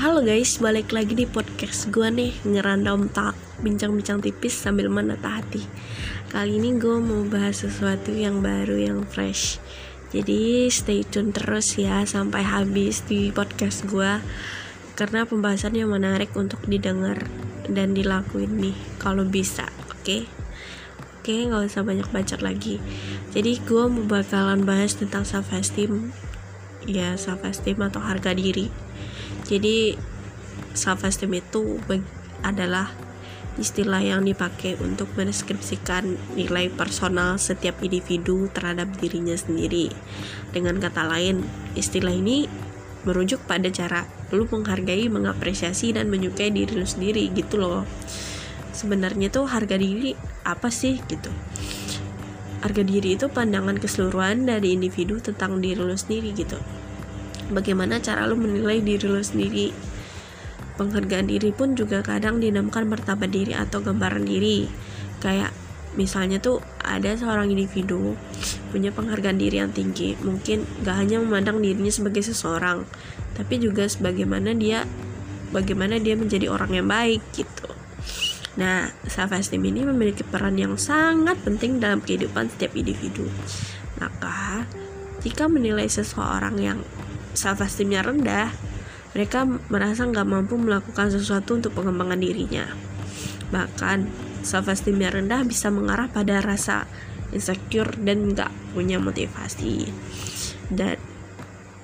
Halo guys, balik lagi di podcast gue nih Ngerandom talk, bincang-bincang tipis sambil menata hati Kali ini gue mau bahas sesuatu yang baru, yang fresh Jadi stay tune terus ya sampai habis di podcast gue Karena pembahasannya menarik untuk didengar dan dilakuin nih Kalau bisa, oke? Okay? Oke, okay, gak usah banyak bacot lagi Jadi gue mau bakalan bahas tentang self-esteem Ya, self-esteem atau harga diri jadi self esteem itu adalah istilah yang dipakai untuk mendeskripsikan nilai personal setiap individu terhadap dirinya sendiri. Dengan kata lain, istilah ini merujuk pada cara lu menghargai, mengapresiasi dan menyukai diri lu sendiri gitu loh. Sebenarnya tuh harga diri apa sih gitu? Harga diri itu pandangan keseluruhan dari individu tentang diri lu sendiri gitu bagaimana cara lo menilai diri lo sendiri. Penghargaan diri pun juga kadang dinamakan martabat diri atau gambaran diri. Kayak misalnya tuh ada seorang individu punya penghargaan diri yang tinggi mungkin gak hanya memandang dirinya sebagai seseorang tapi juga sebagaimana dia bagaimana dia menjadi orang yang baik gitu. Nah self esteem ini memiliki peran yang sangat penting dalam kehidupan setiap individu. Maka jika menilai seseorang yang self esteemnya rendah, mereka merasa nggak mampu melakukan sesuatu untuk pengembangan dirinya. Bahkan, self esteemnya rendah bisa mengarah pada rasa insecure dan nggak punya motivasi. Dan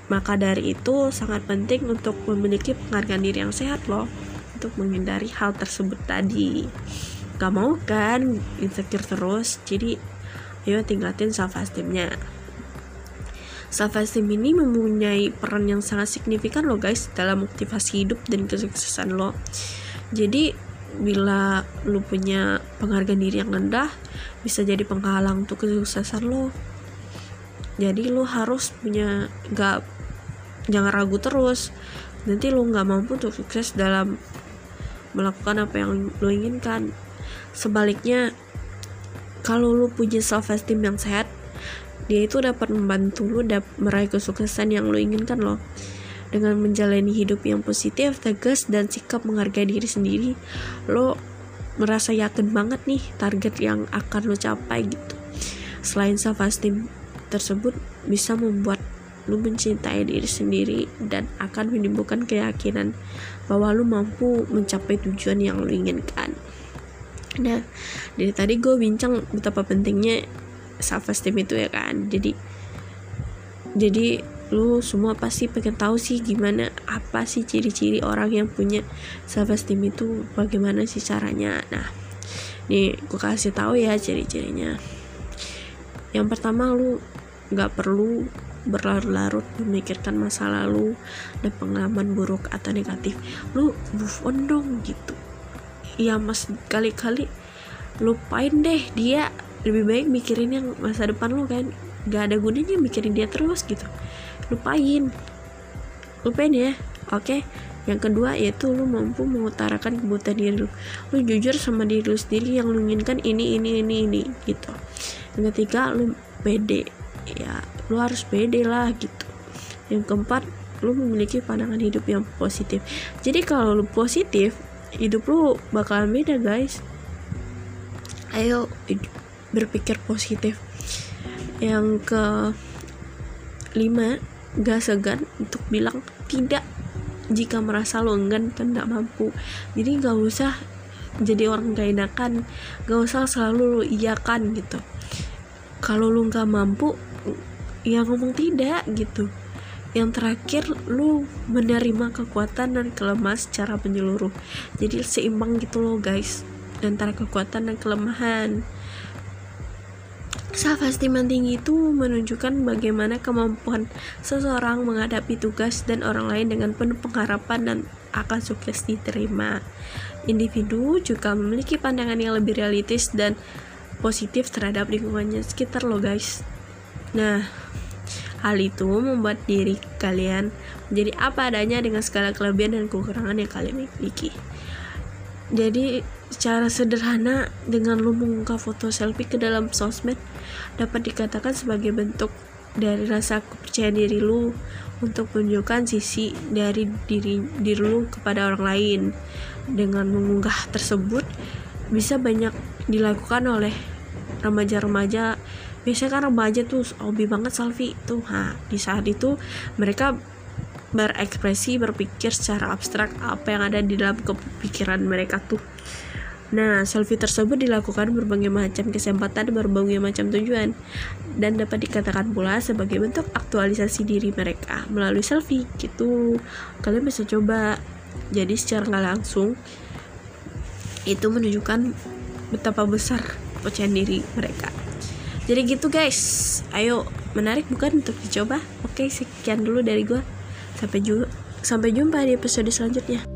maka dari itu sangat penting untuk memiliki penghargaan diri yang sehat loh untuk menghindari hal tersebut tadi. Gak mau kan insecure terus, jadi ayo tingkatin self esteemnya self esteem ini mempunyai peran yang sangat signifikan loh guys dalam motivasi hidup dan kesuksesan lo. Jadi bila lo punya penghargaan diri yang rendah bisa jadi penghalang untuk kesuksesan lo. Jadi lo harus punya gak jangan ragu terus. Nanti lo nggak mampu untuk sukses dalam melakukan apa yang lo inginkan. Sebaliknya kalau lo punya self esteem yang sehat dia itu dapat membantu lo dapat meraih kesuksesan yang lo inginkan loh. Dengan menjalani hidup yang positif, tegas, dan sikap menghargai diri sendiri lo merasa yakin banget nih target yang akan lo capai gitu. Selain self esteem tersebut bisa membuat lo mencintai diri sendiri dan akan menimbulkan keyakinan bahwa lo mampu mencapai tujuan yang lo inginkan. Nah dari tadi gue bincang betapa pentingnya self esteem itu ya kan. Jadi jadi lu semua pasti pengen tahu sih gimana apa sih ciri-ciri orang yang punya self esteem itu bagaimana sih caranya. Nah nih gue kasih tahu ya ciri-cirinya. Yang pertama lu nggak perlu berlarut-larut memikirkan masa lalu dan pengalaman buruk atau negatif. Lu move on dong gitu. Ya mas kali-kali lupain deh dia lebih baik mikirin yang masa depan lo kan? Gak ada gunanya mikirin dia terus gitu. Lupain. Lupain ya. Oke? Yang kedua yaitu lu mampu mengutarakan kebutuhan diri lu. Lu jujur sama diri lu sendiri yang lu inginkan ini ini ini ini gitu. Yang ketiga lu pede. Ya lu harus pede lah gitu. Yang keempat lu memiliki pandangan hidup yang positif. Jadi kalau lu positif hidup lu bakalan beda guys. Ayo berpikir positif. Yang ke lima gak segan untuk bilang tidak jika merasa lo enggan dan tidak mampu. Jadi gak usah jadi orang gak enakan gak usah selalu lo iyakan gitu. Kalau lo gak mampu ya ngomong tidak gitu. Yang terakhir lu menerima kekuatan dan kelemahan secara menyeluruh. Jadi seimbang gitu loh guys antara kekuatan dan kelemahan Self esteem yang tinggi itu menunjukkan bagaimana kemampuan seseorang menghadapi tugas dan orang lain dengan penuh pengharapan dan akan sukses diterima. Individu juga memiliki pandangan yang lebih realistis dan positif terhadap lingkungannya sekitar lo guys. Nah, hal itu membuat diri kalian menjadi apa adanya dengan segala kelebihan dan kekurangan yang kalian miliki. Jadi secara sederhana dengan lu mengunggah foto selfie ke dalam sosmed dapat dikatakan sebagai bentuk dari rasa kepercayaan diri lu untuk menunjukkan sisi dari diri diri lu kepada orang lain. Dengan mengunggah tersebut bisa banyak dilakukan oleh remaja-remaja. Biasanya kan remaja tuh hobi banget selfie tuh. Ha di saat itu mereka berekspresi berpikir secara abstrak apa yang ada di dalam kepikiran mereka tuh Nah, selfie tersebut dilakukan berbagai macam kesempatan berbagai macam tujuan dan dapat dikatakan pula sebagai bentuk aktualisasi diri mereka melalui selfie gitu. Kalian bisa coba. Jadi secara nggak langsung itu menunjukkan betapa besar kepercayaan diri mereka. Jadi gitu guys. Ayo, menarik bukan untuk dicoba? Oke, sekian dulu dari gue. Sampai jumpa sampai jumpa di episode selanjutnya.